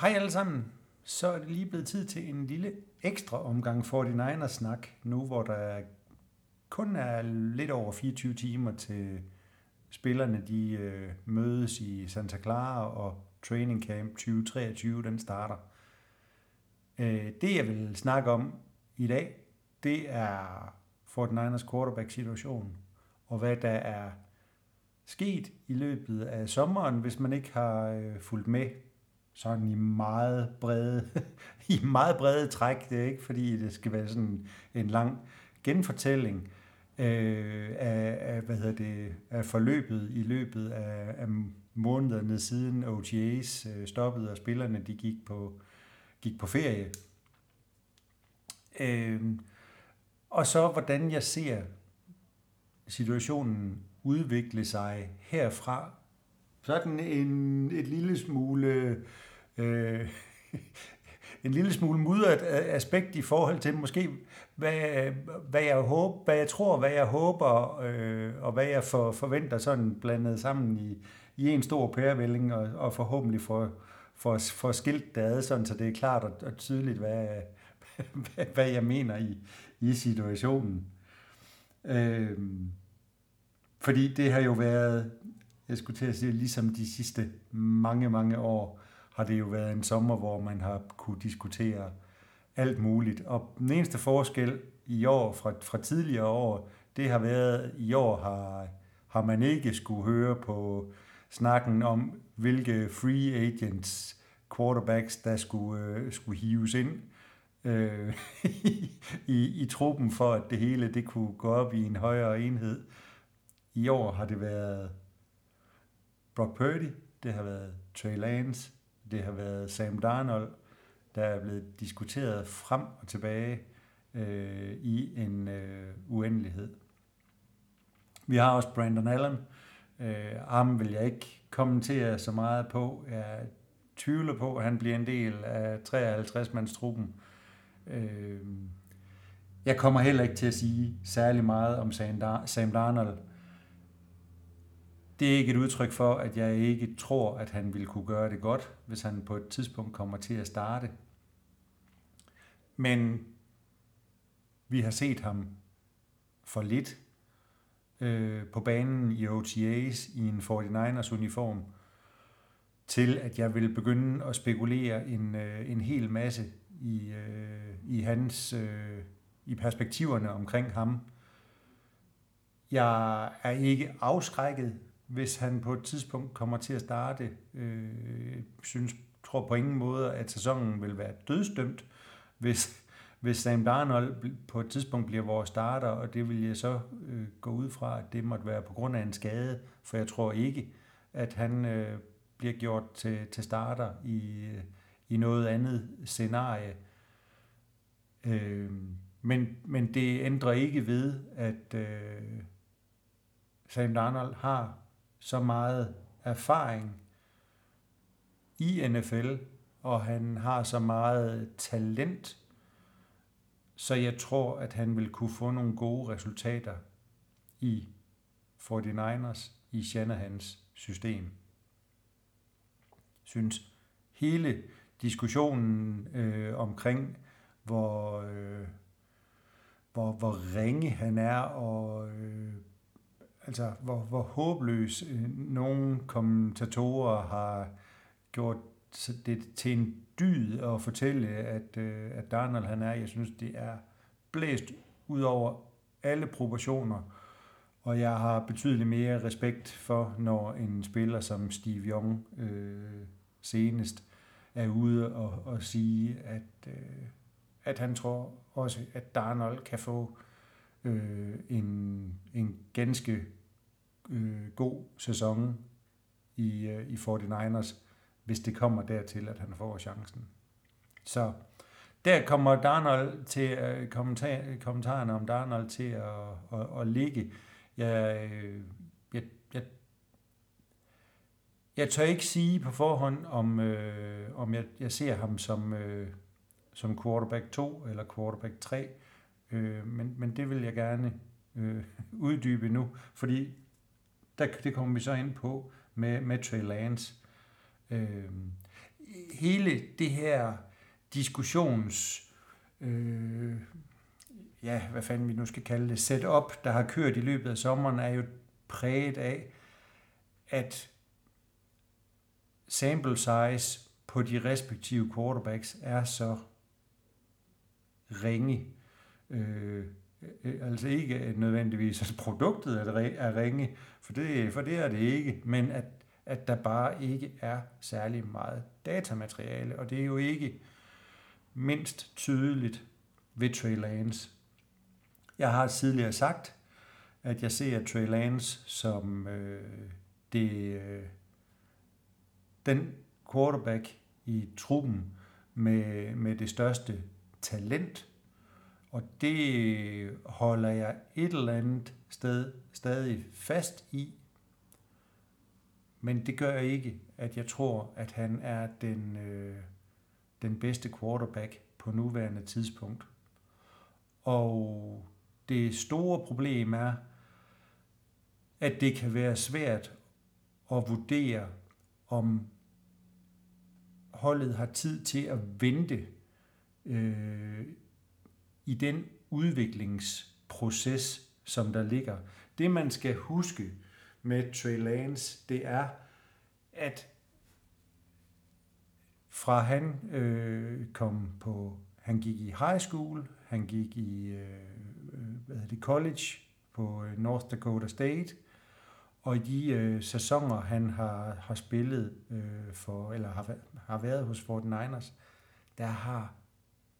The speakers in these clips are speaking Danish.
Hej alle sammen. Så er det lige blevet tid til en lille ekstra omgang 49ers snak, nu hvor der kun er lidt over 24 timer til spillerne de øh, mødes i Santa Clara og Training Camp 2023, den starter. Øh, det jeg vil snakke om i dag, det er 49ers quarterback situation, og hvad der er sket i løbet af sommeren, hvis man ikke har øh, fulgt med sådan i meget brede, i meget brede træk. Det er ikke fordi, det skal være sådan en lang genfortælling øh, af, af, hvad hedder det, af forløbet i løbet af, af månederne siden OTA's øh, stoppede, og spillerne de gik på, gik på ferie. Øh, og så hvordan jeg ser situationen udvikle sig herfra. Sådan en, et lille smule øh, en lille smule mudret aspekt i forhold til måske, hvad, hvad, jeg, håber, hvad jeg tror, hvad jeg håber, øh, og hvad jeg for, forventer sådan blandet sammen i, i en stor pærevælling, og, og forhåbentlig for, for, for skilt det ad, sådan, så det er klart og, og tydeligt, hvad, hvad, hvad jeg mener i, i situationen. Øh, fordi det har jo været, jeg skulle til at sige, ligesom de sidste mange, mange år, har det jo været en sommer, hvor man har kunne diskutere alt muligt. Og den eneste forskel i år fra, fra tidligere år, det har været, i år har, har man ikke skulle høre på snakken om, hvilke free agents quarterbacks, der skulle, øh, skulle hives ind øh, i, i truppen, for at det hele det kunne gå op i en højere enhed. I år har det været Brock Purdy, det har været Trey Lance, det har været Sam Darnold, der er blevet diskuteret frem og tilbage øh, i en øh, uendelighed. Vi har også Brandon Allen. Øh, ham vil jeg ikke kommentere så meget på. Jeg tvivler på, at han bliver en del af 53-mandstruppen. Øh, jeg kommer heller ikke til at sige særlig meget om Sam Darnold det er ikke et udtryk for, at jeg ikke tror, at han vil kunne gøre det godt, hvis han på et tidspunkt kommer til at starte. Men vi har set ham for lidt øh, på banen i OTA's i en 49ers uniform, til at jeg vil begynde at spekulere en, øh, en hel masse i, øh, i hans øh, i perspektiverne omkring ham. Jeg er ikke afskrækket hvis han på et tidspunkt kommer til at starte. Øh, synes, tror på ingen måde, at sæsonen vil være dødsdømt, hvis, hvis Sam Darnold på et tidspunkt bliver vores starter, og det vil jeg så øh, gå ud fra, at det måtte være på grund af en skade, for jeg tror ikke, at han øh, bliver gjort til, til starter i, øh, i noget andet scenarie. Øh, men, men det ændrer ikke ved, at øh, Sam Darnold har så meget erfaring i NFL, og han har så meget talent, så jeg tror, at han vil kunne få nogle gode resultater i 49ers, i Shanahans system. Synes hele diskussionen øh, omkring, hvor, øh, hvor, hvor ringe han er, og øh, altså, hvor, hvor håbløs øh, nogle kommentatorer har gjort det til en dyd at fortælle, at, øh, at Darnold han er. Jeg synes, det er blæst ud over alle proportioner, og jeg har betydeligt mere respekt for, når en spiller som Steve Young øh, senest er ude og, og sige, at, øh, at han tror også, at Darnold kan få øh, en, en ganske øh, god sæson i, øh, i 49ers, hvis det kommer dertil, at han får chancen. Så der kommer Darnold til, øh, kommentar, kommentarerne om Darnold til at, at, at ligge. Jeg, øh, jeg, jeg, jeg tør ikke sige på forhånd, om, øh, om jeg, jeg ser ham som, øh, som quarterback 2 eller quarterback 3, øh, men, men det vil jeg gerne øh, uddybe nu, fordi der, det kommer vi så ind på med, med Trey Lance. Øh, hele det her diskussions, øh, ja, hvad fanden vi nu skal kalde det, setup, der har kørt i løbet af sommeren, er jo præget af, at sample size på de respektive quarterbacks er så ringe. Øh, øh Øh, øh, altså ikke nødvendigvis, at produktet er ringe, for det, for det er det ikke, men at, at der bare ikke er særlig meget datamateriale, og det er jo ikke mindst tydeligt ved Trey Lance. Jeg har tidligere sagt, at jeg ser Trey Lance som øh, det, øh, den quarterback i truppen med, med det største talent. Og det holder jeg et eller andet sted stadig fast i. Men det gør ikke, at jeg tror, at han er den, øh, den bedste quarterback på nuværende tidspunkt. Og det store problem er, at det kan være svært at vurdere, om holdet har tid til at vente øh, i den udviklingsproces, som der ligger. Det man skal huske med Trey Lance, det er, at fra han øh, kom på, han gik i high school, han gik i øh, øh hvad det, college på øh, North Dakota State, og i de øh, sæsoner, han har, har spillet øh, for, eller har, har været hos 49ers, der har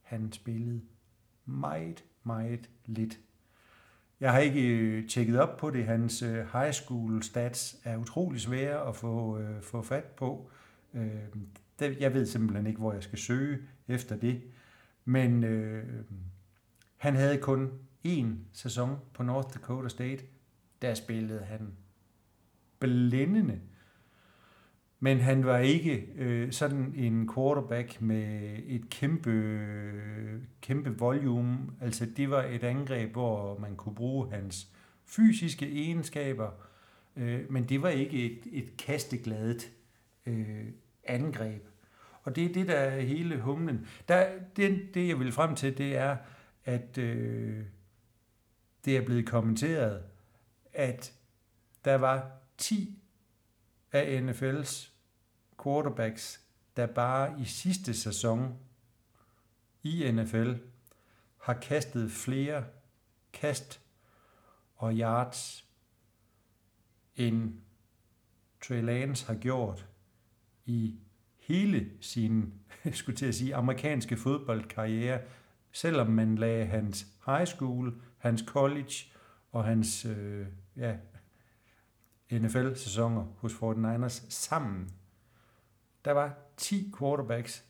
han spillet meget, meget lidt. Jeg har ikke øh, tjekket op på det. Hans øh, high school stats er utrolig svære at få, øh, få fat på. Øh, det, jeg ved simpelthen ikke, hvor jeg skal søge efter det. Men øh, han havde kun én sæson på North Dakota State. Der spillede han blændende. Men han var ikke øh, sådan en quarterback med et kæmpe, kæmpe volume. Altså det var et angreb, hvor man kunne bruge hans fysiske egenskaber, øh, men det var ikke et, et kastegladet øh, angreb. Og det er det, der er hele humlen. Der, det, det, jeg vil frem til, det er, at øh, det er blevet kommenteret, at der var 10 af NFL's quarterbacks, der bare i sidste sæson i NFL har kastet flere kast og yards, end Trey Lance har gjort i hele sin, skulle til at sige, amerikanske fodboldkarriere, selvom man lagde hans high school, hans college og hans øh, ja, NFL-sæsoner hos 49ers sammen. Der var 10 quarterbacks,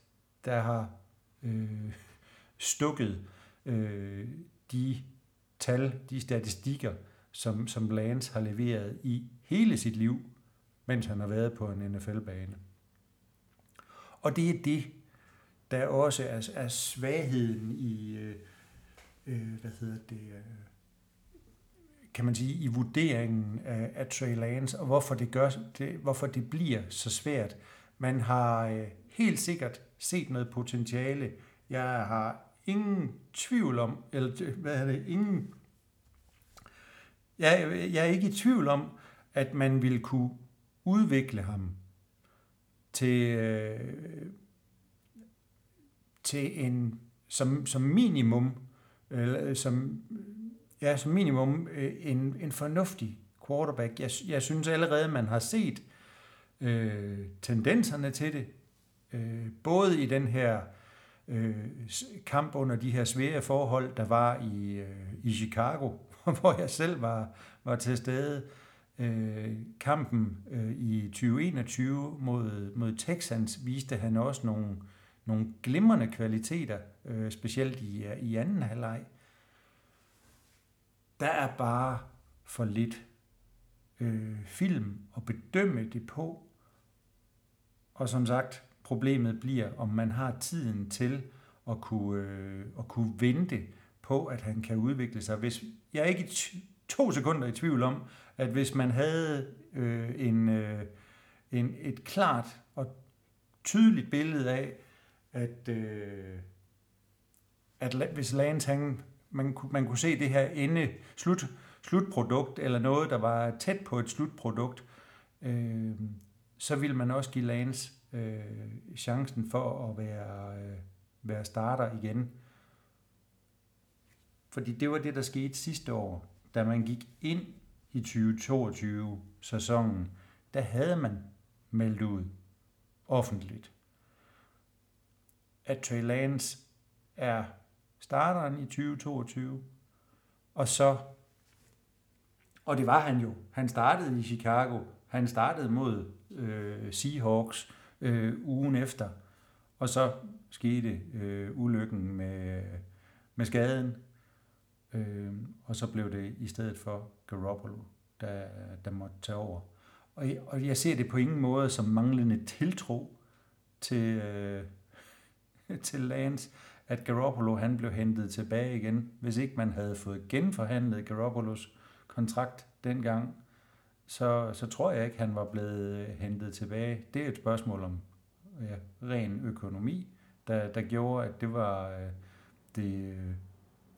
der har øh, stukket øh, de tal, de statistikker, som, som Lance har leveret i hele sit liv, mens han har været på en NFL-bane. Og det er det, der også er, er svagheden i, øh, øh hvad hedder det, øh, kan man sige, i vurderingen af, af Trey Lance, og hvorfor det, gør, det, hvorfor det bliver så svært. Man har øh, helt sikkert set noget potentiale. Jeg har ingen tvivl om, eller øh, hvad er det, ingen, jeg, jeg er ikke i tvivl om, at man vil kunne udvikle ham til, øh, til en, som, som minimum, øh, som ja, som minimum øh, en, en fornuftig quarterback. Jeg, jeg synes allerede, man har set øh, tendenserne til det, øh, både i den her øh, kamp under de her svære forhold, der var i, øh, i Chicago, hvor jeg selv var, var til stede. Øh, kampen øh, i 2021 mod, mod Texans viste han også nogle, nogle glimrende kvaliteter, øh, specielt i, i anden halvleg. Der er bare for lidt øh, film at bedømme det på. Og som sagt, problemet bliver, om man har tiden til at kunne, øh, at kunne vente på, at han kan udvikle sig. Hvis, jeg er ikke to sekunder i tvivl om, at hvis man havde øh, en, øh, en, et klart og tydeligt billede af, at, øh, at hvis Lance han, man, man kunne se det her ende, slut, slutprodukt, eller noget, der var tæt på et slutprodukt, øh, så ville man også give Lance øh, chancen for at være, øh, være starter igen. Fordi det var det, der skete sidste år, da man gik ind i 2022-sæsonen. Der havde man meldt ud offentligt, at Trey Lance er starteren i 2022, og så, og det var han jo, han startede i Chicago, han startede mod øh, Seahawks øh, ugen efter, og så skete øh, ulykken med, med skaden, øh, og så blev det i stedet for Garoppolo, der, der måtte tage over. Og jeg, og jeg ser det på ingen måde som manglende tiltro til, øh, til Lance, at Garoppolo han blev hentet tilbage igen. Hvis ikke man havde fået genforhandlet Garoppolos kontrakt dengang, så, så tror jeg ikke, han var blevet øh, hentet tilbage. Det er et spørgsmål om ja, ren økonomi, der, der gjorde, at det var øh, det, øh,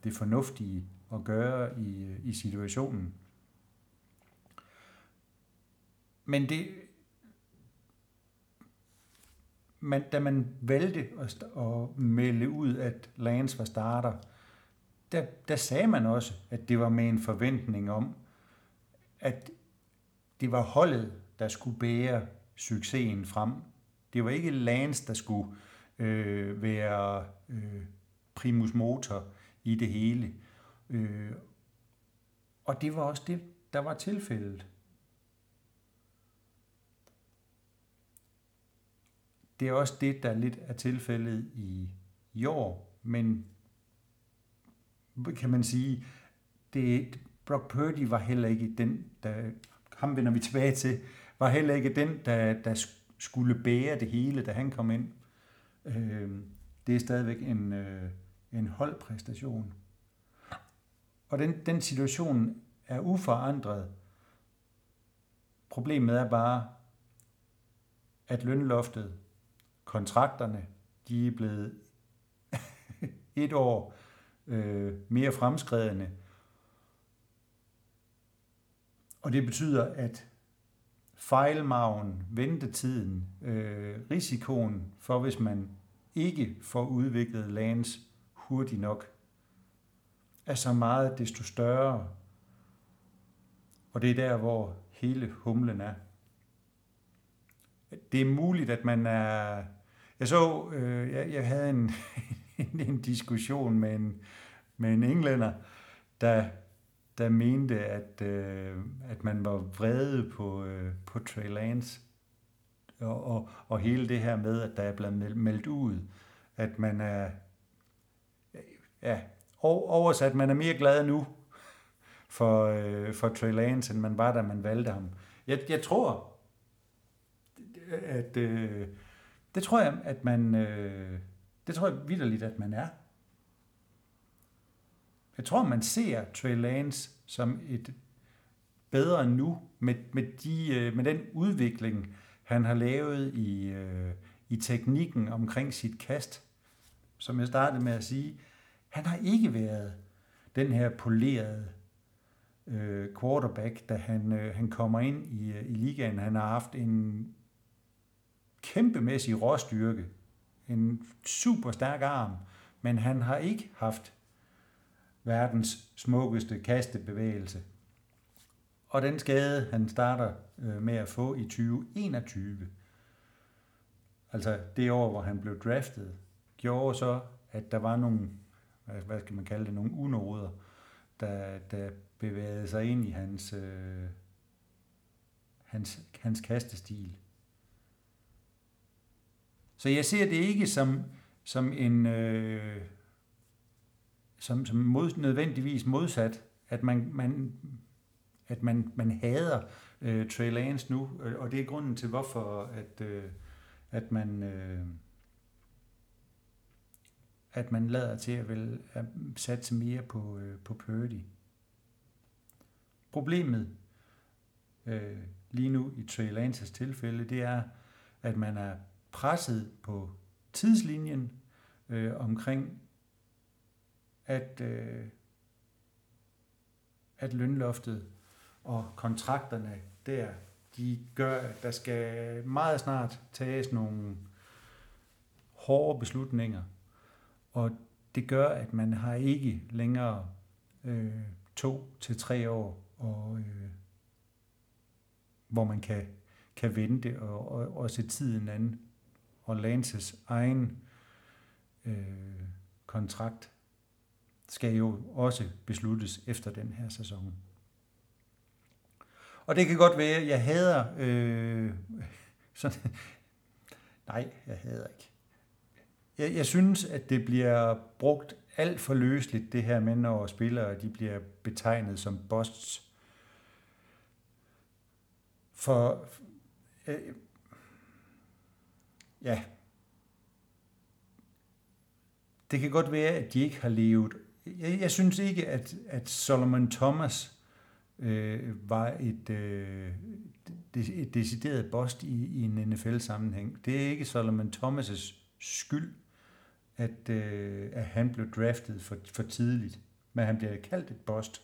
det fornuftige at gøre i, øh, i situationen. Men det, man, da man valgte at, at melde ud, at Lance var starter, der, der sagde man også, at det var med en forventning om, at det var holdet, der skulle bære succesen frem. Det var ikke Lance, der skulle øh, være øh, primus motor i det hele. Øh, og det var også det, der var tilfældet. Det er også det, der lidt er tilfældet i, i år, men kan man sige, det, Brock Purdy var heller ikke den, der, ham vender vi tilbage til, var heller ikke den, der, der skulle bære det hele, da han kom ind. Øh, det er stadigvæk en, øh, en holdpræstation. Og den, den situation er uforandret. Problemet er bare, at lønloftet kontrakterne, de er blevet et år øh, mere fremskredende. Og det betyder, at fejlmagen, ventetiden, øh, risikoen for, hvis man ikke får udviklet lands hurtigt nok, er så meget desto større. Og det er der, hvor hele humlen er. Det er muligt, at man er jeg så, øh, jeg, jeg havde en, en, en diskussion med en, med en englænder, der, der mente, at, øh, at man var vrede på, øh, på Trey Lance. Og, og, og hele det her med, at der er blevet meldt ud, at man er, ja, oversat, man er mere glad nu for, øh, for Trey Lance, end man var, da man valgte ham. Jeg, jeg tror, at, øh, det tror jeg, at man, øh, det tror jeg vidderligt, at man er. Jeg tror, man ser Trey Lance som et bedre nu med, med, de, øh, med den udvikling, han har lavet i, øh, i teknikken omkring sit kast. Som jeg startede med at sige, han har ikke været den her polerede øh, quarterback, da han, øh, han kommer ind i, øh, i ligaen. Han har haft en kæmpemæssig råstyrke, en super stærk arm, men han har ikke haft verdens smukkeste kastebevægelse. Og den skade, han starter øh, med at få i 2021, altså det år, hvor han blev draftet, gjorde så, at der var nogle, hvad skal man kalde det, nogle unoder, der, der bevægede sig ind i hans, øh, hans, hans kastestil. Så jeg ser det ikke som, som en øh, som, som mod, nødvendigvis modsat, at man, man, at man, man hader øh, Trey Lance nu, øh, og det er grunden til, hvorfor at, øh, at man øh, at man lader til at, vil, at satse mere på, øh, på Purdy. Problemet øh, lige nu i Trey Lances tilfælde, det er, at man er presset på tidslinjen øh, omkring, at, øh, at lønloftet og kontrakterne der, de gør, at der skal meget snart tages nogle hårde beslutninger, og det gør, at man har ikke længere øh, to til tre år, og, øh, hvor man kan, kan vente og, og, og se tiden an. Og Lances egen øh, kontrakt skal jo også besluttes efter den her sæson. Og det kan godt være, jeg hader... Øh, sådan, nej, jeg hader ikke. Jeg, jeg synes, at det bliver brugt alt for løsligt, det her med, når spillere de bliver betegnet som busts. For øh, ja, det kan godt være, at de ikke har levet. Jeg, jeg synes ikke, at, at Solomon Thomas øh, var et, øh, et decideret bost i, i en NFL-sammenhæng. Det er ikke Solomon Thomas' skyld, at, øh, at han blev draftet for, for tidligt. Men han bliver kaldt et bost.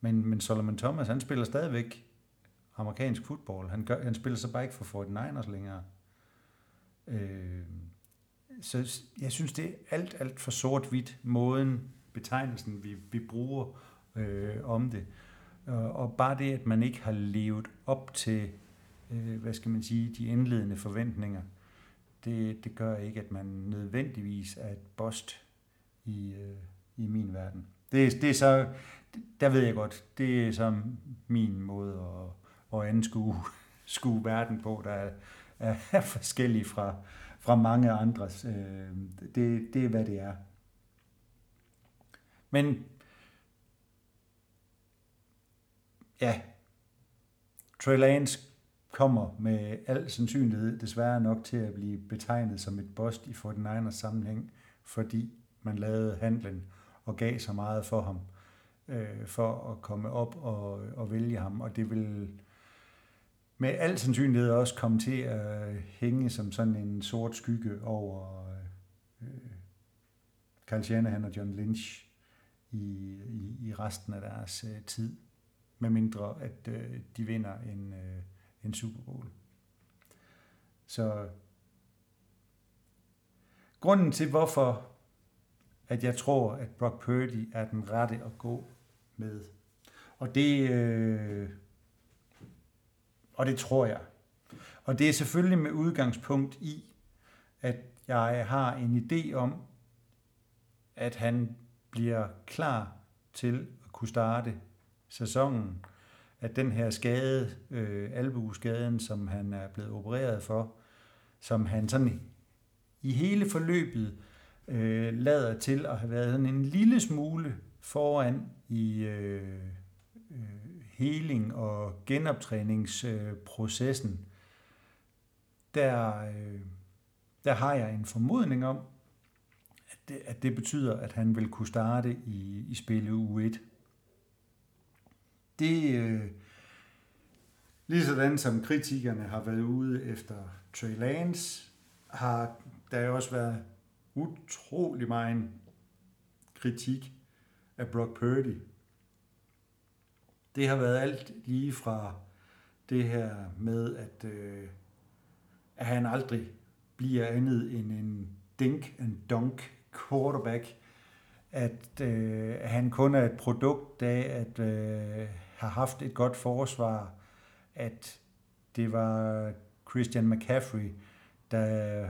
Men, men Solomon Thomas, han spiller stadigvæk amerikansk fodbold. Han, gør, han spiller så bare ikke for 49ers længere. Øh, så jeg synes, det er alt, alt for sort-hvidt, måden, betegnelsen, vi, vi bruger øh, om det. Og, og bare det, at man ikke har levet op til, øh, hvad skal man sige, de indledende forventninger, det, det gør ikke, at man nødvendigvis er et bost i, øh, i min verden. Det, det er så, der ved jeg godt, det er så min måde at, at anskue skue verden på, der er, er forskellig fra, fra mange andres. Øh, det, det er, hvad det er. Men ja, Trey Lance kommer med al sandsynlighed desværre nok til at blive betegnet som et bost i 49ers sammenhæng, fordi man lavede handlen og gav så meget for ham, øh, for at komme op og, og vælge ham, og det vil med al sandsynlighed også komme til at hænge som sådan en sort skygge over øh, Carl Shanahan og John Lynch i, i, i resten af deres øh, tid, medmindre at øh, de vinder en, øh, en Super Bowl. Så grunden til, hvorfor at jeg tror, at Brock Purdy er den rette at gå med, og det, øh, og det tror jeg. Og det er selvfølgelig med udgangspunkt i, at jeg har en idé om, at han bliver klar til at kunne starte sæsonen. At den her skade, øh, albueskaden, som han er blevet opereret for, som han sådan i hele forløbet øh, lader til at have været sådan en lille smule foran i øh, øh, healing og genoptræningsprocessen, der, øh, der har jeg en formodning om, at det, at det betyder, at han vil kunne starte i, i spil u 1. Det, øh, ligesådan som kritikerne har været ude efter Trey Lance, har der også været utrolig meget kritik af Brock Purdy det har været alt lige fra det her med, at, øh, at han aldrig bliver andet end en dink and dunk quarterback, at øh, han kun er et produkt af at øh, have haft et godt forsvar, at det var Christian McCaffrey, der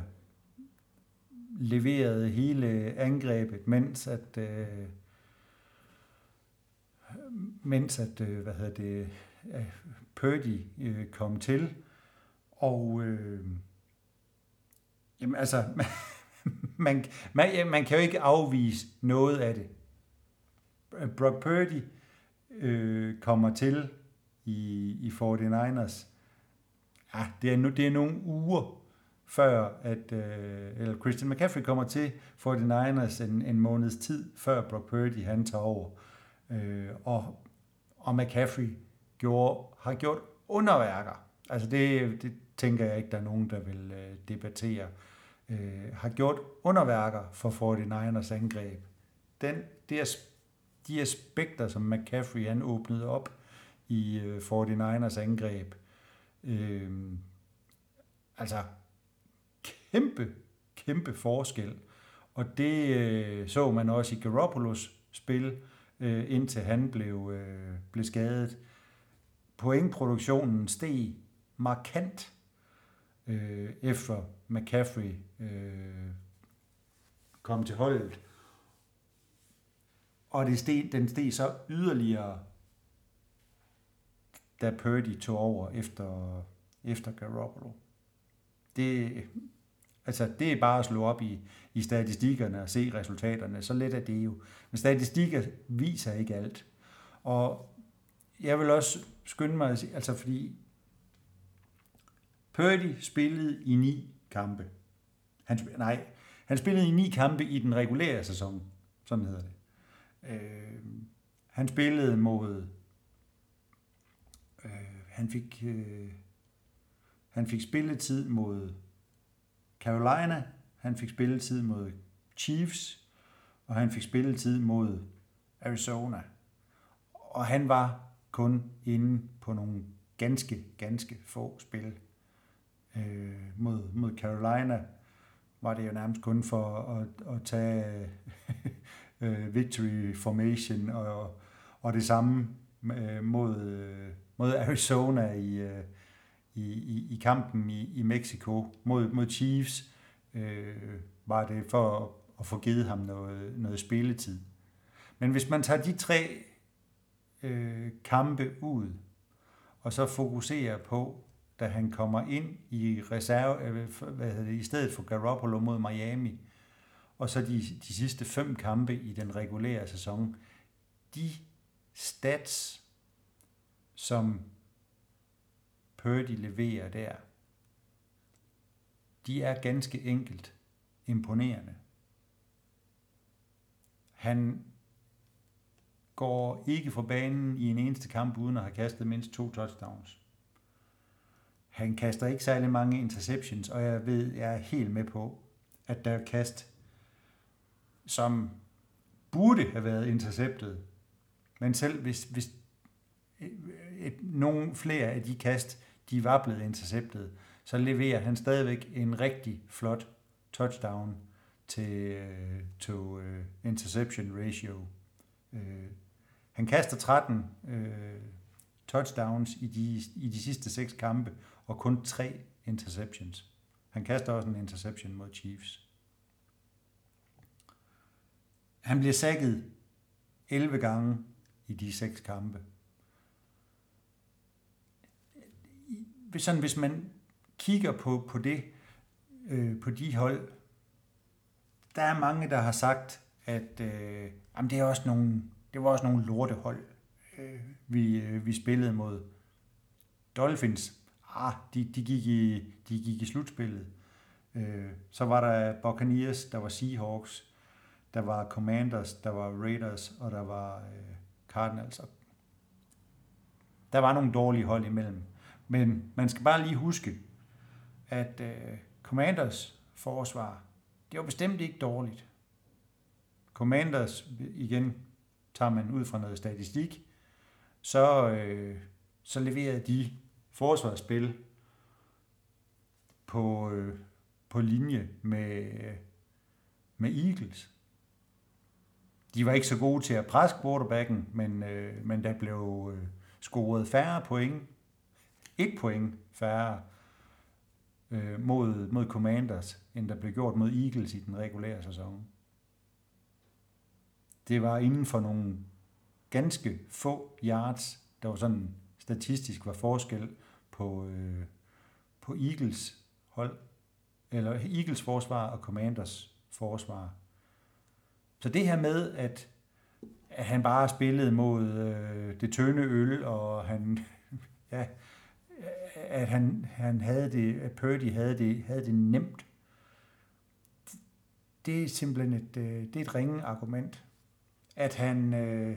leverede hele angrebet, mens at øh, mens at, øh, hvad hedder det, Purdy øh, kom til, og øh, jamen altså, man, man, man kan jo ikke afvise noget af det. Brock Purdy øh, kommer til i, i 49ers. Ja, det er, nu, det er nogle uger før, at øh, eller Christian McCaffrey kommer til 49ers en, en måneds tid, før Brock Purdy han tager over. Øh, Øh, og, og McCaffrey gjorde, har gjort underværker. Altså det, det, tænker jeg ikke, der er nogen, der vil øh, debattere. Øh, har gjort underværker for 49ers angreb. Den, det er, de aspekter, som McCaffrey han åbnede op i øh, 49ers angreb, øh, altså kæmpe, kæmpe forskel. Og det øh, så man også i Garoppolos spil, øh, indtil han blev, øh, blev skadet. Pointproduktionen steg markant øh, efter McCaffrey øh, kom til holdet. Og det steg, den steg så yderligere, da Purdy tog over efter, efter Garoppolo. Det, altså, det er bare at slå op i, i statistikkerne og se resultaterne. Så let er det jo. Men statistikker viser ikke alt. Og jeg vil også skynde mig altså fordi Purdy spillede i ni kampe. Han, nej, han spillede i ni kampe i den regulære sæson. Sådan hedder det. Øh, han spillede mod... Øh, han fik... Øh, han fik spilletid mod Carolina, han fik spilletid mod Chiefs, og han fik spilletid mod Arizona. Og han var kun inde på nogle ganske, ganske få spil. Øh, mod, mod Carolina var det jo nærmest kun for at, at tage øh, victory formation, og, og det samme øh, mod, øh, mod Arizona i, øh, i, i, i kampen i, i Mexico mod, mod Chiefs, øh, var det for at, få givet ham noget, noget spilletid. Men hvis man tager de tre øh, kampe ud, og så fokuserer på, da han kommer ind i reserve, øh, hvad hedder det, i stedet for Garoppolo mod Miami, og så de, de sidste fem kampe i den regulære sæson, de stats, som Purdy leverer der, de er ganske enkelt imponerende. Han går ikke fra banen i en eneste kamp uden at have kastet mindst to touchdowns. Han kaster ikke særlig mange interceptions, og jeg ved, jeg er helt med på, at der er kast, som burde have været interceptet. Men selv hvis, hvis et, et, nogle flere af de kast, de var blevet interceptet, så leverer han stadigvæk en rigtig flot touchdown til øh, to uh, interception ratio. Uh, han kaster 13 uh, touchdowns i de, i de sidste seks kampe, og kun tre interceptions. Han kaster også en interception mod Chiefs. Han bliver sækket 11 gange i de seks kampe. Sådan, hvis man kigger på, på det, øh, på de hold, der er mange, der har sagt, at øh, jamen det, er også nogle, det var også nogle lortehold, øh, vi, øh, vi spillede mod. Dolphins, ah, de, de, gik i, de gik i slutspillet. Øh, så var der Buccaneers, der var Seahawks, der var Commanders, der var Raiders, og der var øh, Cardinals. Der var nogle dårlige hold imellem. Men man skal bare lige huske, at øh, Commanders forsvar, det var bestemt ikke dårligt. Commanders, igen tager man ud fra noget statistik, så, øh, så leverede de forsvarsspil på, øh, på linje med, med Eagles. De var ikke så gode til at presse quarterbacken, men, øh, men der blev øh, scoret færre point. Et point færre øh, mod, mod Commanders, end der blev gjort mod Eagles i den regulære sæson. Det var inden for nogle ganske få yards, der var sådan statistisk var forskel på, øh, på Eagles hold, eller Eagles forsvar og Commanders forsvar. Så det her med, at, at han bare spillede mod øh, det tynde øl, og han, ja, at han, han havde det, at Purdy havde det, havde det nemt, det er simpelthen et, øh, det er et ringe argument. At han øh,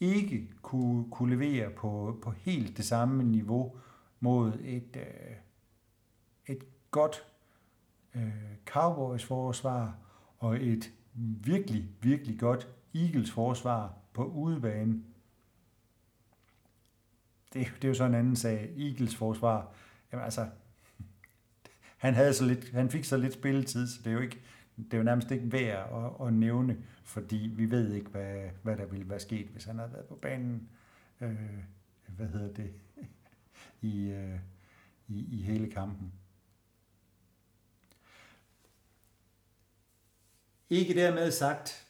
ikke kunne, kunne levere på, på helt det samme niveau mod et, øh, godt øh, Cowboys forsvar og et virkelig, virkelig godt Eagles forsvar på udebane. Det, det er jo så en anden sag. Eagles forsvar, jamen altså, han, havde så lidt, han fik så lidt spilletid, så det er jo, ikke, det er jo nærmest ikke værd at, at nævne, fordi vi ved ikke, hvad, hvad der ville være sket, hvis han havde været på banen, øh, hvad hedder det, i, øh, i, i hele kampen. Ikke dermed sagt,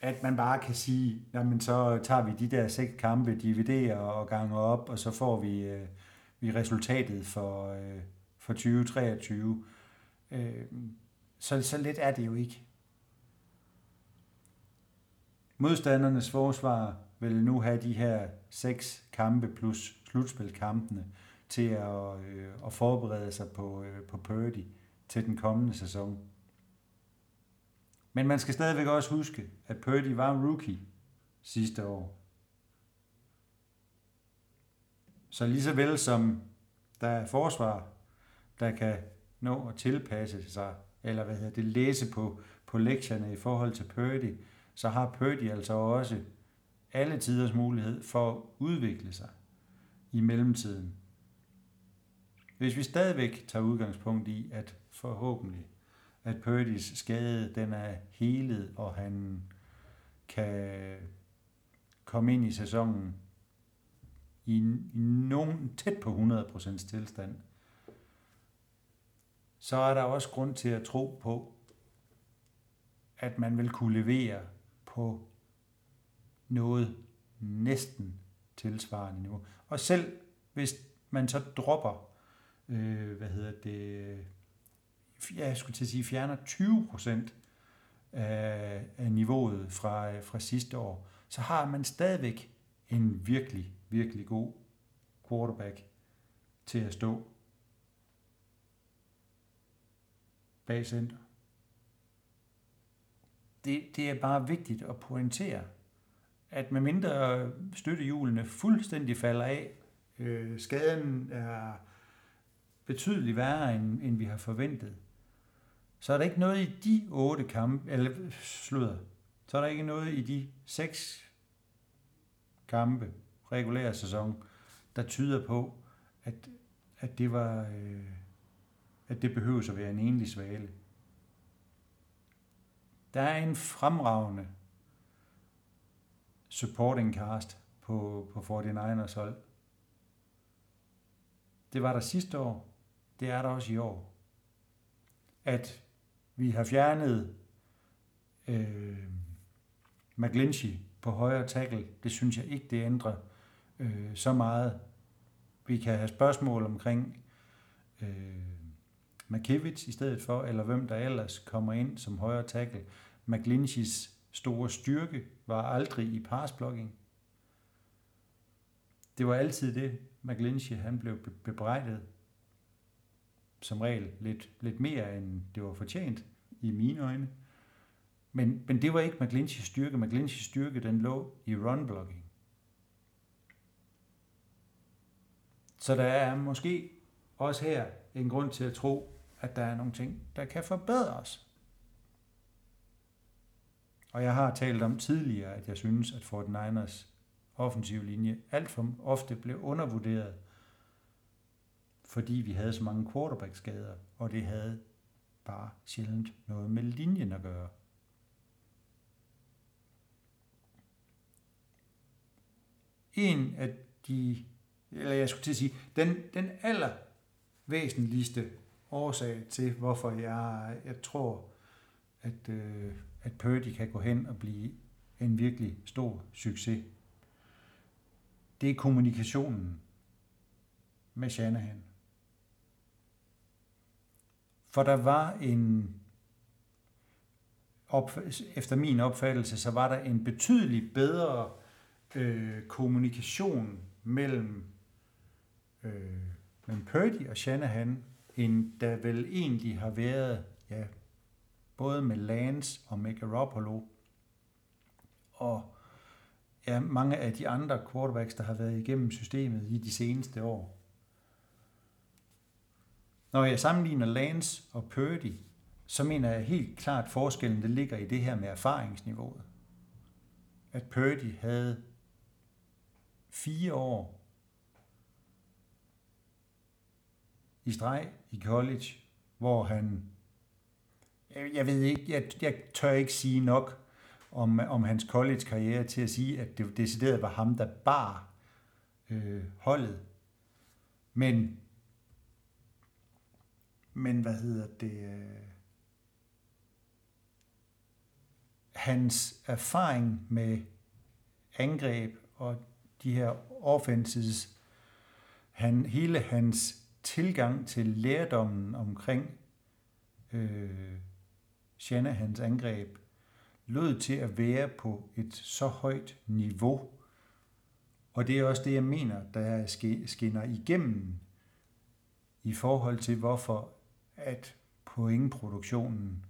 at man bare kan sige, jamen så tager vi de der seks kampe, dividerer og ganger op, og så får vi, øh, vi resultatet for, øh, for 2023. Øh, så, så lidt er det jo ikke. Modstandernes forsvar vil nu have de her seks kampe plus slutspilkampene til at, øh, at forberede sig på, øh, på Purdy til den kommende sæson. Men man skal stadigvæk også huske, at Purdy var rookie sidste år. Så lige så vel som der er forsvar, der kan nå at tilpasse sig, eller hvad hedder det, læse på, på lektierne i forhold til Purdy, så har Purdy altså også alle tiders mulighed for at udvikle sig i mellemtiden. Hvis vi stadigvæk tager udgangspunkt i, at forhåbentlig, at Purdy's skade den er helet, og han kan komme ind i sæsonen i, i nogen tæt på 100% tilstand, så er der også grund til at tro på, at man vil kunne levere på noget næsten tilsvarende niveau. Og selv hvis man så dropper, øh, hvad hedder det, jeg skulle til at sige, fjerner 20 procent af, af niveauet fra, fra sidste år, så har man stadigvæk en virkelig, virkelig god quarterback til at stå bag center. Det, det er bare vigtigt at pointere, at med mindre støttehjulene fuldstændig falder af, øh, skaden er betydeligt værre, end, end vi har forventet, så er der ikke noget i de otte kampe, eller sludder, så er der ikke noget i de seks kampe, regulære sæson, der tyder på, at, at det var, øh, at det behøves at være en enlig svale. Der er en fremragende supporting cast på, på 49ers hold. Det var der sidste år. Det er der også i år. At vi har fjernet øh, McGlinchey på højre tackle, det synes jeg ikke, det ændrer øh, så meget. Vi kan have spørgsmål omkring øh, McKivitz i stedet for, eller hvem der ellers kommer ind som højre tackle. McGlincheys store styrke var aldrig i passblocking. Det var altid det, McGlinchey han blev bebrejdet som regel lidt, lidt mere, end det var fortjent i mine øjne. Men, men det var ikke McGlinchys styrke. McGlinchys styrke, den lå i run-blocking. Så der er måske også her en grund til at tro, at der er nogle ting, der kan forbedres. Og jeg har talt om tidligere, at jeg synes, at Fort Niners offensiv linje alt for ofte blev undervurderet, fordi vi havde så mange quarterback-skader, og det havde bare sjældent noget med linjen at gøre. En af de, eller jeg skulle til at sige, den, den aller væsentligste årsag til, hvorfor jeg, jeg tror, at, øh, at Purdy kan gå hen og blive en virkelig stor succes. Det er kommunikationen med Shanahan. For der var en, op, efter min opfattelse, så var der en betydelig bedre øh, kommunikation mellem, øh, mellem Purdy og Shanahan, end der vel egentlig har været, ja, både med Lance og med Garoppolo, og ja, mange af de andre quarterbacks, der har været igennem systemet i de seneste år. Når jeg sammenligner Lance og Purdy, så mener jeg helt klart, at forskellen det ligger i det her med erfaringsniveauet. At Purdy havde fire år i streg i college, hvor han, jeg ved ikke, jeg, jeg tør ikke sige nok om, om hans college-karriere til at sige, at det decideret var ham, der bar øh, holdet. Men, men hvad hedder det? Øh, hans erfaring med angreb og de her offenses, han, hele hans tilgang til lærdommen omkring øh, Shanahans angreb, lød til at være på et så højt niveau. Og det er også det, jeg mener, der skinner igennem i forhold til, hvorfor at pointproduktionen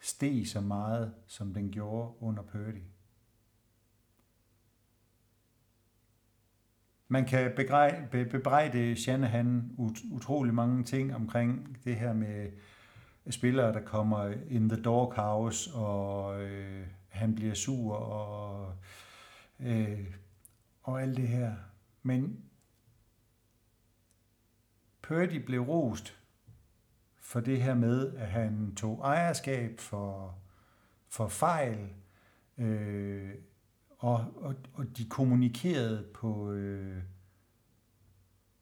steg så meget, som den gjorde under Purdy. Man kan bebrejde Shanahan utrolig mange ting omkring det her med spillere, der kommer in the doghouse, og øh, han bliver sur, og, øh, og alt det her. Men Purdy blev rost for det her med, at han tog ejerskab for, for fejl, øh, og, og, og de kommunikerede på, øh,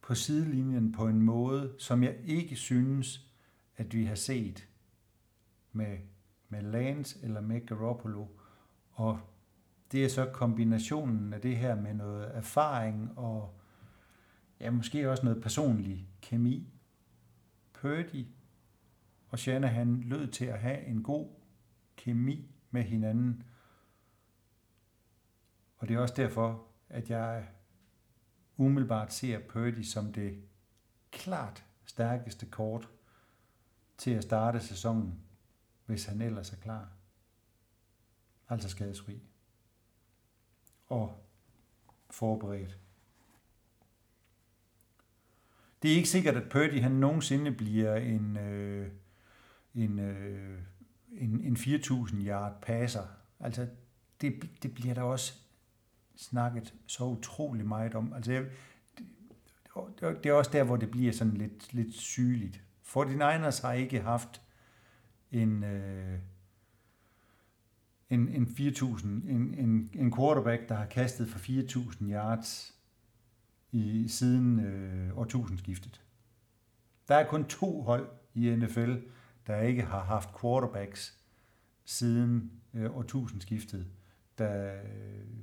på sidelinjen på en måde, som jeg ikke synes, at vi har set med, med Lance eller med Garoppolo. Og det er så kombinationen af det her med noget erfaring og ja, måske også noget personlig kemi. Purdy og Shanahan lød til at have en god kemi med hinanden. Og det er også derfor, at jeg umiddelbart ser Purdy som det klart stærkeste kort til at starte sæsonen, hvis han ellers er klar. Altså skadesfri. Og forberedt. Det er ikke sikkert, at Purdy han nogensinde bliver en, øh, en, øh, en, en 4.000 yard passer. Altså, det, det bliver der også snakket så utrolig meget om. Altså, jeg, det, det er også der, hvor det bliver sådan lidt, lidt sygeligt. 49ers har ikke haft en, øh, en, en 4.000, en, en, en quarterback, der har kastet for 4.000 yards i siden øh, årtusindskiftet. Der er kun to hold i NFL, der ikke har haft quarterbacks siden øh, årtusindskiftet, der øh,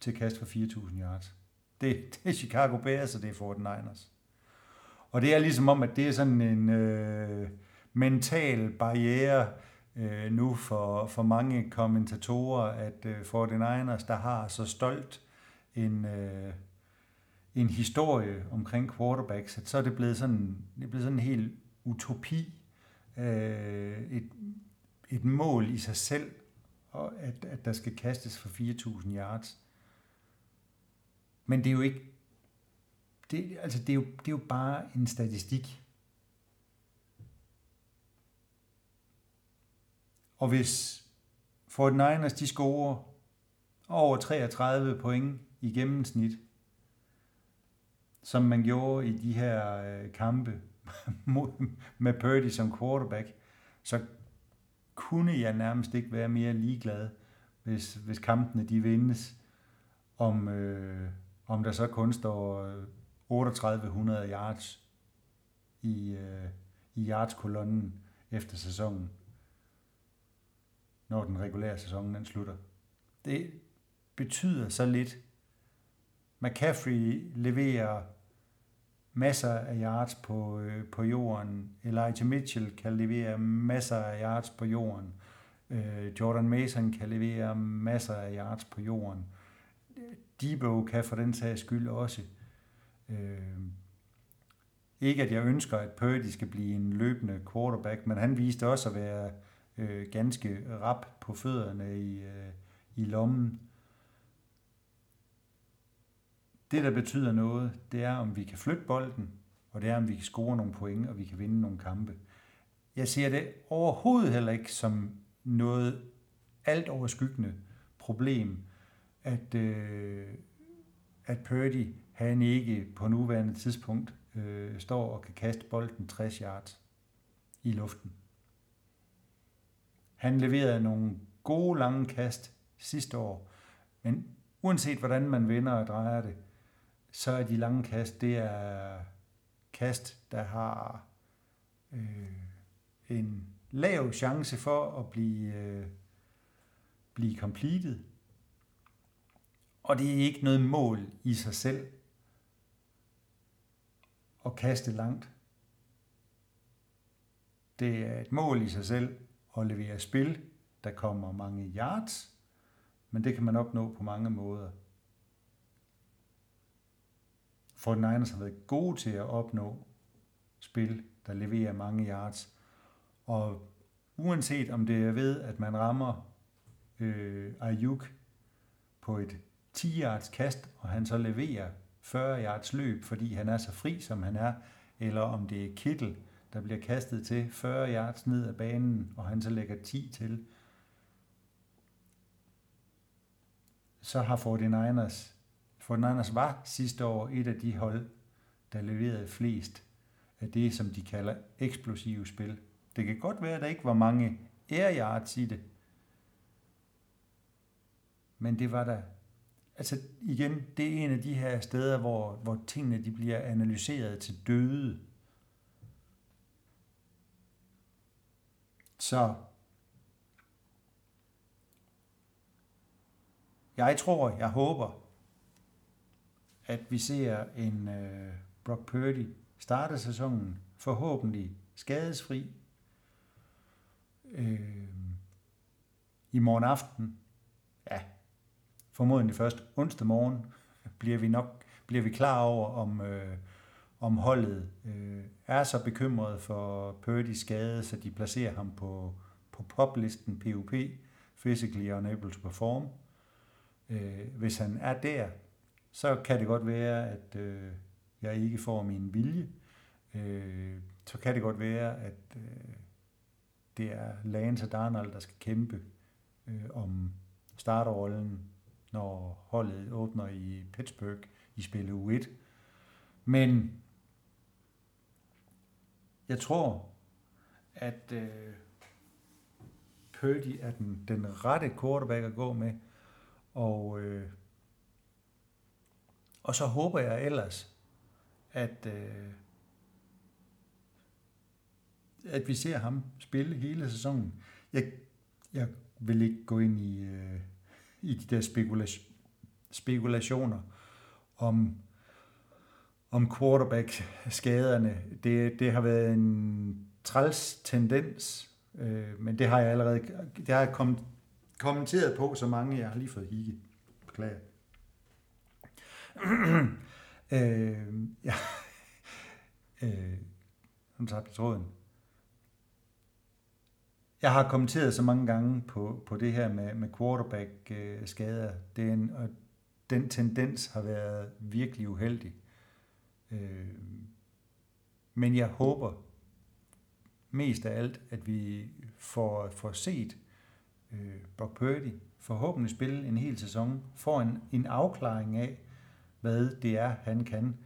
til kast for 4.000 yards. Det, det er Chicago Bears, og det er 49ers. Og det er ligesom om, at det er sådan en øh, mental barriere øh, nu for, for mange kommentatorer, at øh, 49ers, der har så stolt en, øh, en historie omkring quarterbacks, at så er det blevet sådan, det er blevet sådan helt utopi, øh, et, et mål i sig selv, og at, at der skal kastes for 4.000 yards. Men det er jo ikke det, altså det, er jo, det er jo bare en statistik. Og hvis Fort Niners de scorer over 33 point i gennemsnit, som man gjorde i de her øh, kampe med Purdy som quarterback, så kunne jeg nærmest ikke være mere ligeglad, hvis, hvis kampene de vindes, om, øh, om der så kun står øh, 3800 yards i, øh, i yards-kolonnen efter sæsonen, når den regulære sæson den slutter. Det betyder så lidt. McCaffrey leverer masser af yards på, øh, på jorden. Elijah Mitchell kan levere masser af yards på jorden. Øh, Jordan Mason kan levere masser af yards på jorden. Debo kan for den sags skyld også. Øh, ikke at jeg ønsker, at Purdy skal blive en løbende quarterback, men han viste også at være øh, ganske rap på fødderne i, øh, i lommen. Det, der betyder noget, det er, om vi kan flytte bolden, og det er, om vi kan score nogle point, og vi kan vinde nogle kampe. Jeg ser det overhovedet heller ikke som noget alt overskyggende problem, at, øh, at Purdy, han ikke på nuværende tidspunkt øh, står og kan kaste bolden 60 yards i luften. Han leverede nogle gode lange kast sidste år, men uanset hvordan man vender og drejer det, så er de lange kast, det er kast, der har øh, en lav chance for at blive, øh, blive completed. Og det er ikke noget mål i sig selv at kaste langt. Det er et mål i sig selv at levere spil, der kommer mange yards, men det kan man opnå på mange måder. For den Niners har været gode til at opnå spil, der leverer mange yards. Og uanset om det er ved, at man rammer øh, Ayuk på et 10 yards kast, og han så leverer 40 yards løb, fordi han er så fri, som han er, eller om det er Kittel, der bliver kastet til 40 yards ned ad banen, og han så lægger 10 til, så har 49ers, 49ers var sidste år et af de hold, der leverede flest af det, som de kalder eksplosive spil. Det kan godt være, at der ikke var mange air yards i det, men det var der. Altså igen, det er en af de her steder, hvor, hvor tingene de bliver analyseret til døde. Så jeg tror, jeg håber, at vi ser en øh, Brock Purdy starte sæsonen forhåbentlig skadesfri øh, i morgen aften. Ja, formodentlig først onsdag morgen bliver vi nok bliver vi klar over, om, øh, om holdet øh, er så bekymret for Purdy's skade, så de placerer ham på, på poplisten PUP, Physically Unable to Perform. Øh, hvis han er der, så kan det godt være, at øh, jeg ikke får min vilje. Øh, så kan det godt være, at øh, det er Lance og Darnold, der skal kæmpe øh, om starterrollen, når holdet åbner i Pittsburgh i spil u 1. Men jeg tror, at øh, Purdy er den, den rette quarterback at gå med, og, øh, og så håber jeg ellers, at, øh, at vi ser ham spille hele sæsonen. Jeg, jeg vil ikke gå ind i, øh, i de der spekulation, spekulationer om, om quarterback-skaderne. Det, det har været en træls tendens, øh, men det har jeg allerede det har jeg kom, kommenteret på så mange, jeg har lige fået higge. Beklager. Øhm, øh, ja. øh, nu tabte tråden. Jeg har kommenteret så mange gange på, på det her med, med quarterback-skader. Øh, det er en, og den tendens har været virkelig uheldig. Øh, men jeg håber mest af alt, at vi får, får set øh, Brock Purdy forhåbentlig spille en hel sæson, får en, en afklaring af, hvad det er, han kan.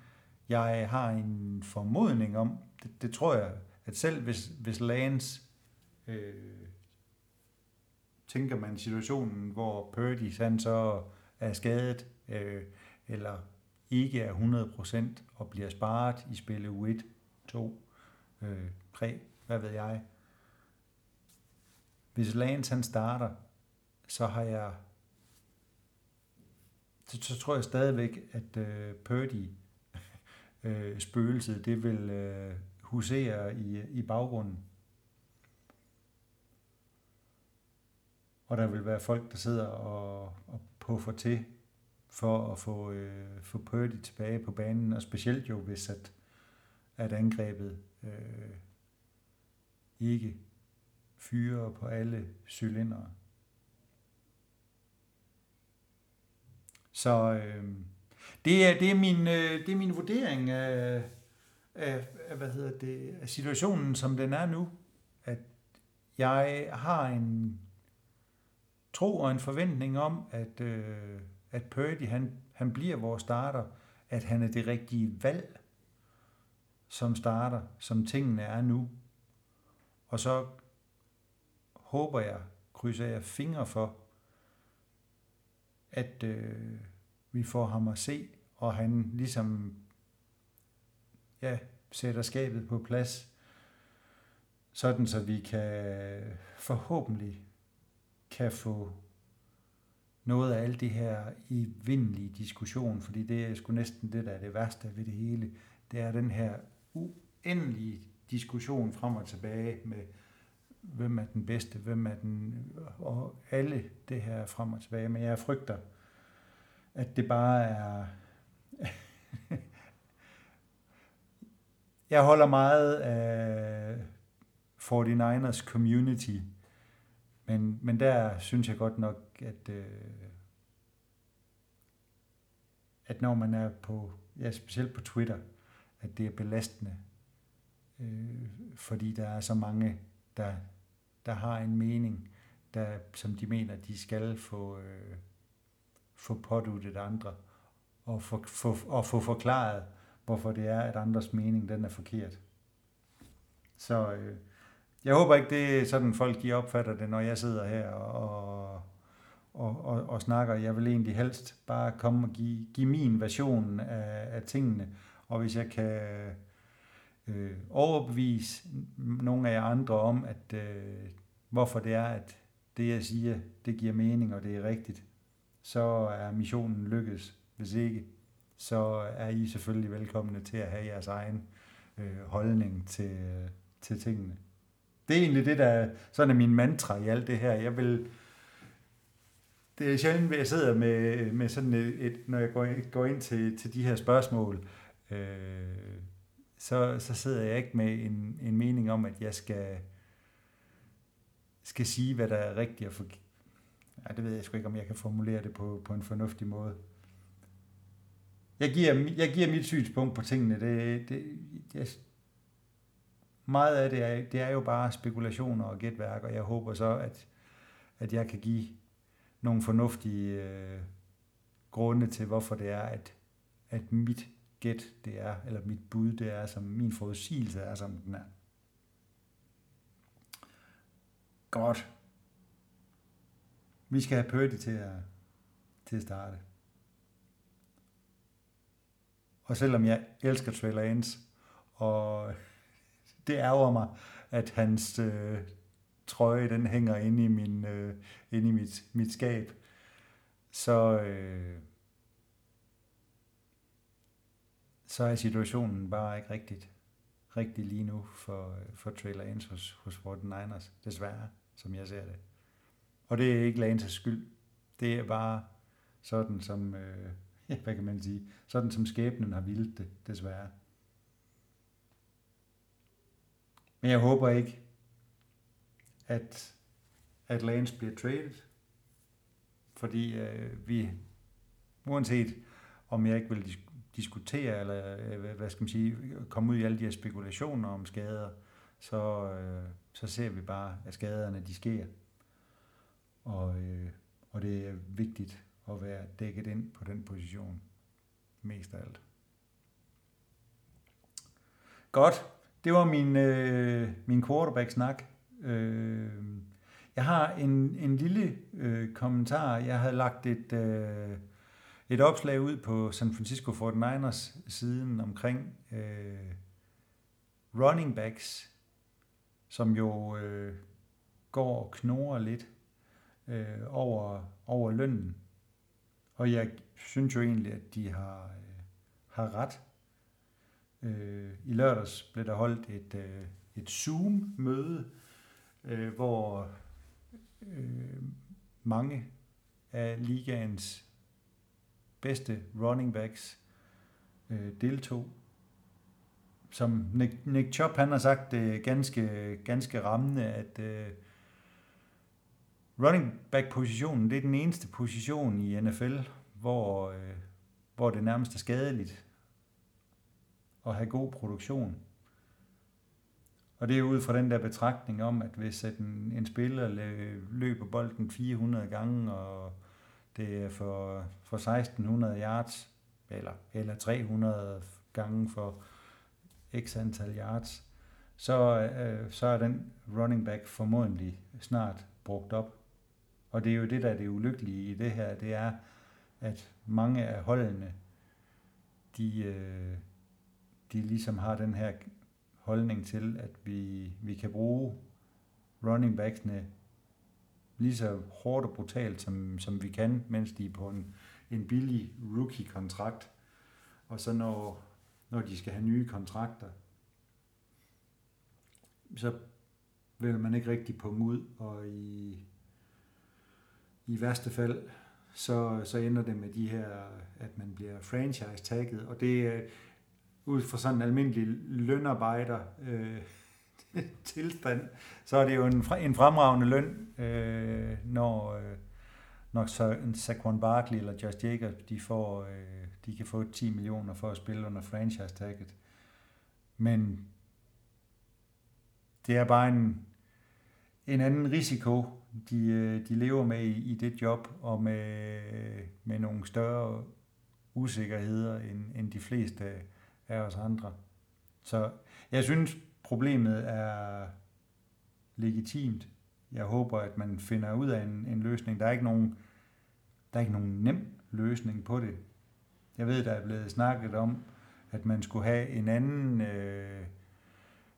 Jeg har en formodning om, det, det tror jeg, at selv hvis, hvis Lance øh, tænker man situationen, hvor Purdy han så er skadet, øh, eller ikke er 100% og bliver sparet i spillet U1, 2, øh, 3, hvad ved jeg. Hvis Lance han starter, så har jeg så, så tror jeg stadigvæk, at øh, Purdy øh, spøgelset, det vil øh, husere i, i baggrunden. Og der vil være folk, der sidder og, og puffer til for at få, øh, få Purdy tilbage på banen, og specielt jo, hvis at, at angrebet øh, ikke fyrer på alle cylindre. Så øh, det, er, det, er min, øh, det er min vurdering af, af, af, hvad hedder det, af situationen, som den er nu, at jeg har en tro og en forventning om, at, øh, at Purdy, han, han bliver vores starter, at han er det rigtige valg som starter, som tingene er nu. Og så håber jeg, krydser jeg fingre for, at øh, vi får ham at se, og han ligesom ja, sætter skabet på plads, sådan så vi kan forhåbentlig kan få noget af alt det her i vindelige diskussion, fordi det er sgu næsten det, der er det værste ved det hele. Det er den her uendelige diskussion frem og tilbage med, hvem er den bedste, hvem er den, og alle det her frem og tilbage. Men jeg frygter, at det bare er... jeg holder meget af 49ers community, men, men der synes jeg godt nok, at, øh, at når man er på, ja, specielt på Twitter, at det er belastende, øh, fordi der er så mange, der, der har en mening, der, som de mener, de skal få, øh, få påduttet andre, og få, få, og få forklaret, hvorfor det er, at andres mening den er forkert. Så øh, jeg håber ikke, det er sådan, folk de opfatter det, når jeg sidder her og, og, og, og snakker. Jeg vil egentlig helst bare komme og give, give min version af, af tingene, og hvis jeg kan øh, overbevise nogle af jer andre om, at øh, hvorfor det er, at det jeg siger, det giver mening, og det er rigtigt, så er missionen lykkes. Hvis ikke, så er I selvfølgelig velkomne til at have jeres egen øh, holdning til, øh, til tingene. Det er egentlig det, der sådan er min mantra i alt det her. Jeg vil, det er sjældent, at jeg sidder med, med sådan et, et når jeg går, går ind til, til de her spørgsmål, øh, så, så sidder jeg ikke med en, en mening om, at jeg skal, skal sige, hvad der er rigtigt og forkert. Ja, det ved jeg sgu ikke, om jeg kan formulere det på, på en fornuftig måde. Jeg giver, jeg giver mit synspunkt på tingene. Det, det, jeg, meget af det er, det er jo bare spekulationer og gætværk, og jeg håber så, at, at jeg kan give nogle fornuftige øh, grunde til, hvorfor det er, at, at mit gæt det er, eller mit bud det er, som min forudsigelse er, som den er. Godt. Vi skal have Purdy til at, til at starte. Og selvom jeg elsker Trey Lance, og det ærger mig, at hans øh, trøje, den hænger inde i, min, øh, inde i mit, mit skab, så, øh, så er situationen bare ikke rigtigt, rigtig lige nu for, for Trailer Lance hos, hos 49ers, desværre, som jeg ser det. Og det er ikke Lances skyld. Det er bare sådan, som, øh, hvad kan man sige, sådan som skæbnen har vildt det, desværre. Men jeg håber ikke, at, at Lance bliver traded, fordi øh, vi, uanset om jeg ikke vil diskutere, eller øh, hvad skal man sige, komme ud i alle de her spekulationer om skader, så, øh, så ser vi bare, at skaderne de sker. Og, øh, og det er vigtigt at være dækket ind på den position, mest af alt. Godt, det var min, øh, min quarterback-snak. Øh, jeg har en, en lille øh, kommentar. Jeg havde lagt et, øh, et opslag ud på San Francisco 49ers siden omkring øh, running backs, som jo øh, går og knorer lidt øh, over, over lønnen. Og jeg synes jo egentlig, at de har, øh, har ret. Øh, I lørdags blev der holdt et, øh, et Zoom-møde, øh, hvor øh, mange af ligaens bedste running backs øh, deltog. Som Nick, Nick Chop han har sagt det ganske, ganske rammende, at øh, running back positionen det er den eneste position i NFL, hvor, øh, hvor det nærmest er skadeligt at have god produktion. Og det er ud fra den der betragtning om, at hvis en, en spiller løber bolden 400 gange, og det er for, for 1600 yards, eller, eller 300 gange for x antal yards, så, øh, så er den running back formodentlig snart brugt op. Og det er jo det, der er det ulykkelige i det her, det er, at mange af holdene, de, øh, de ligesom har den her holdning til, at vi, vi kan bruge running backsene lige så hårdt og brutalt, som, som vi kan, mens de er på en, en billig rookie-kontrakt. Og så når, når de skal have nye kontrakter, så vil man ikke rigtig punge ud, og i, i værste fald, så, så ender det med de her, at man bliver franchise-tagget, og det er øh, ud fra sådan en almindelig lønarbejder øh, tilstand, så er det jo en, en fremragende løn, øh, når, øh, når så en Saquon Barkley eller Josh Jacobs, de, får, øh, de kan få 10 millioner for at spille under franchise-tagget. Men det er bare en, en anden risiko, de, øh, de lever med i, i det job, og med, med nogle større usikkerheder end, end de fleste af os andre. Så jeg synes, problemet er legitimt. Jeg håber, at man finder ud af en, en løsning. Der er ikke nogen, der er ikke nogen nem løsning på det. Jeg ved, der er blevet snakket om, at man skulle have en anden øh,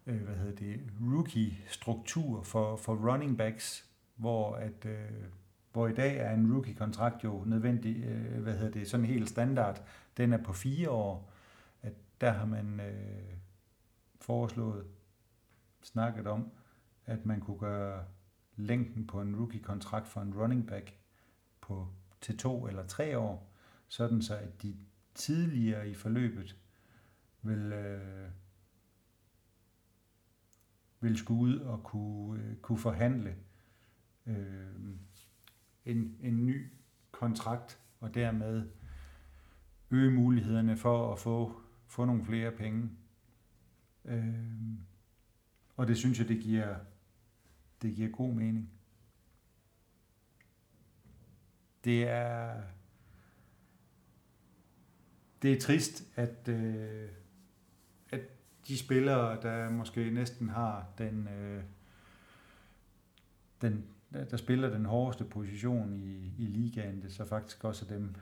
øh, hvad hedder det, rookie-struktur for, for running backs, hvor at øh, hvor i dag er en rookie-kontrakt jo nødvendig, øh, hvad hedder det, sådan helt standard. Den er på fire år. At der har man øh, foreslået, snakket om, at man kunne gøre længden på en rookie-kontrakt for en running back på til to eller tre år, sådan så at de tidligere i forløbet vil, øh, vil skulle ud og kunne, øh, kunne forhandle øh, en, en ny kontrakt, og dermed øge mulighederne for at få, få nogle flere penge. Øh, og det synes jeg, det giver, det giver god mening. Det er, det er trist, at, øh, at de spillere, der måske næsten har den, øh, den der spiller den hårdeste position i, i ligaen, det så faktisk også er dem,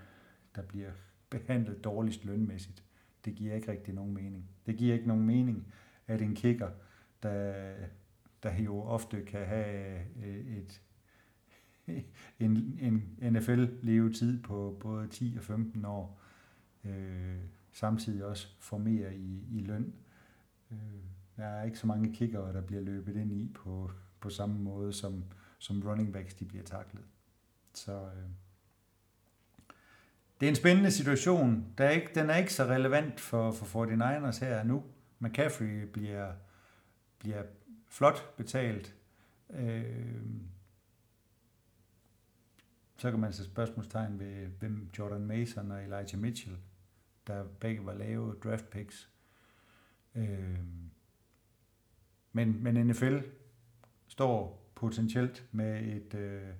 der bliver behandlet dårligst lønmæssigt. Det giver ikke rigtig nogen mening. Det giver ikke nogen mening, at en kicker, der, der jo ofte kan have øh, et, en, en NFL-levetid på både 10 og 15 år, øh, samtidig også får mere i, i løn. Øh, der er ikke så mange kickere, der bliver løbet ind i på, på samme måde, som, som running backs de bliver taklet. Så øh, det er en spændende situation. Der er ikke, den er ikke så relevant for, for 49ers her nu. McCaffrey bliver, bliver flot betalt. Øh, så kan man sætte spørgsmålstegn ved, hvem Jordan Mason og Elijah Mitchell, der begge var lave draft picks. Øh, men, men NFL står potentielt med et, øh,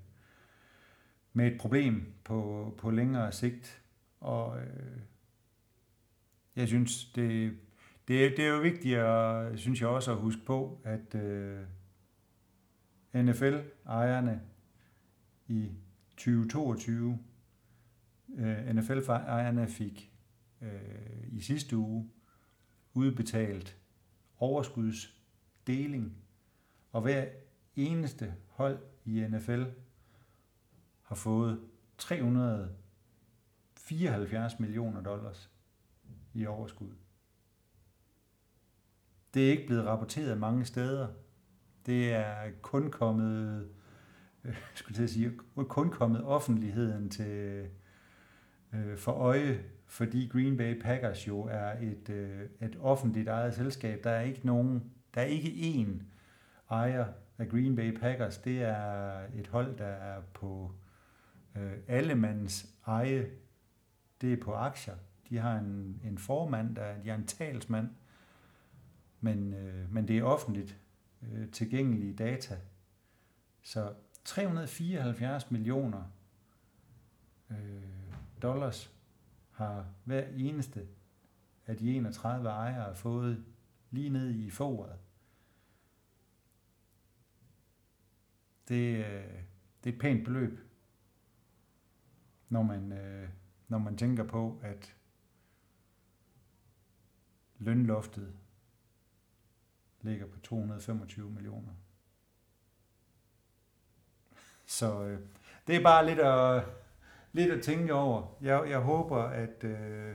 med et problem på, på længere sigt. Og øh, jeg synes, det, det, det er jo vigtigt, at, synes jeg også, at huske på, at øh, NFL-ejerne i 2022, øh, NFL-ejerne fik øh, i sidste uge udbetalt overskudsdeling, og hver eneste hold i NFL har fået 374 millioner dollars i overskud. Det er ikke blevet rapporteret mange steder. Det er kun kommet, øh, skulle jeg sige, kun kommet offentligheden til øh, for øje, fordi Green Bay Packers jo er et, øh, et offentligt ejet selskab. Der er ikke nogen, der er ikke én ejer af Green Bay Packers, det er et hold, der er på øh, allemands eje. Det er på aktier. de har en, en formand, der, de har en talsmand, men, øh, men det er offentligt øh, tilgængelige data. Så 374 millioner øh, dollars har hver eneste af de 31 ejere fået lige ned i foråret. Det, øh, det er et pænt beløb, når man, øh, når man tænker på, at lønloftet ligger på 225 millioner. Så øh, det er bare lidt at, lidt at tænke over. Jeg, jeg håber, at, øh,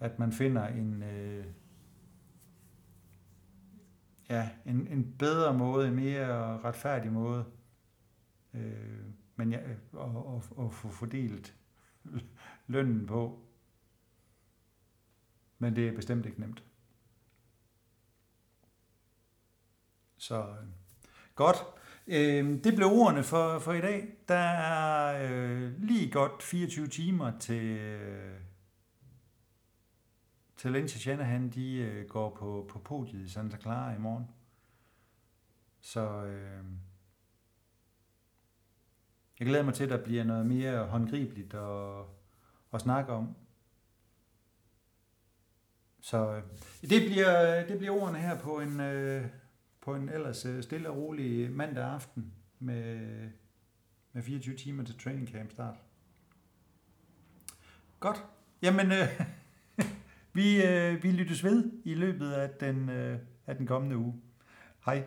at man finder en, øh, ja, en, en bedre måde, en mere retfærdig måde, øh, men jeg, at, og, få fordelt lønnen på. Men det er bestemt ikke nemt. Så øh, godt. Øh, det blev ordene for, for i dag. Der er øh, lige godt 24 timer til, øh, til Lindsay Shanahan. De øh, går på, på podiet i Santa Clara i morgen. Så øh, jeg glæder mig til, at der bliver noget mere håndgribeligt at, at snakke om. Så øh, det, bliver, det bliver ordene her på en... Øh, på en ellers øh, stille og rolig mandag aften med, med 24 timer til training camp start. Godt. Jamen, øh, vi, øh, vi lyttes ved i løbet af den, øh, af den kommende uge. Hej.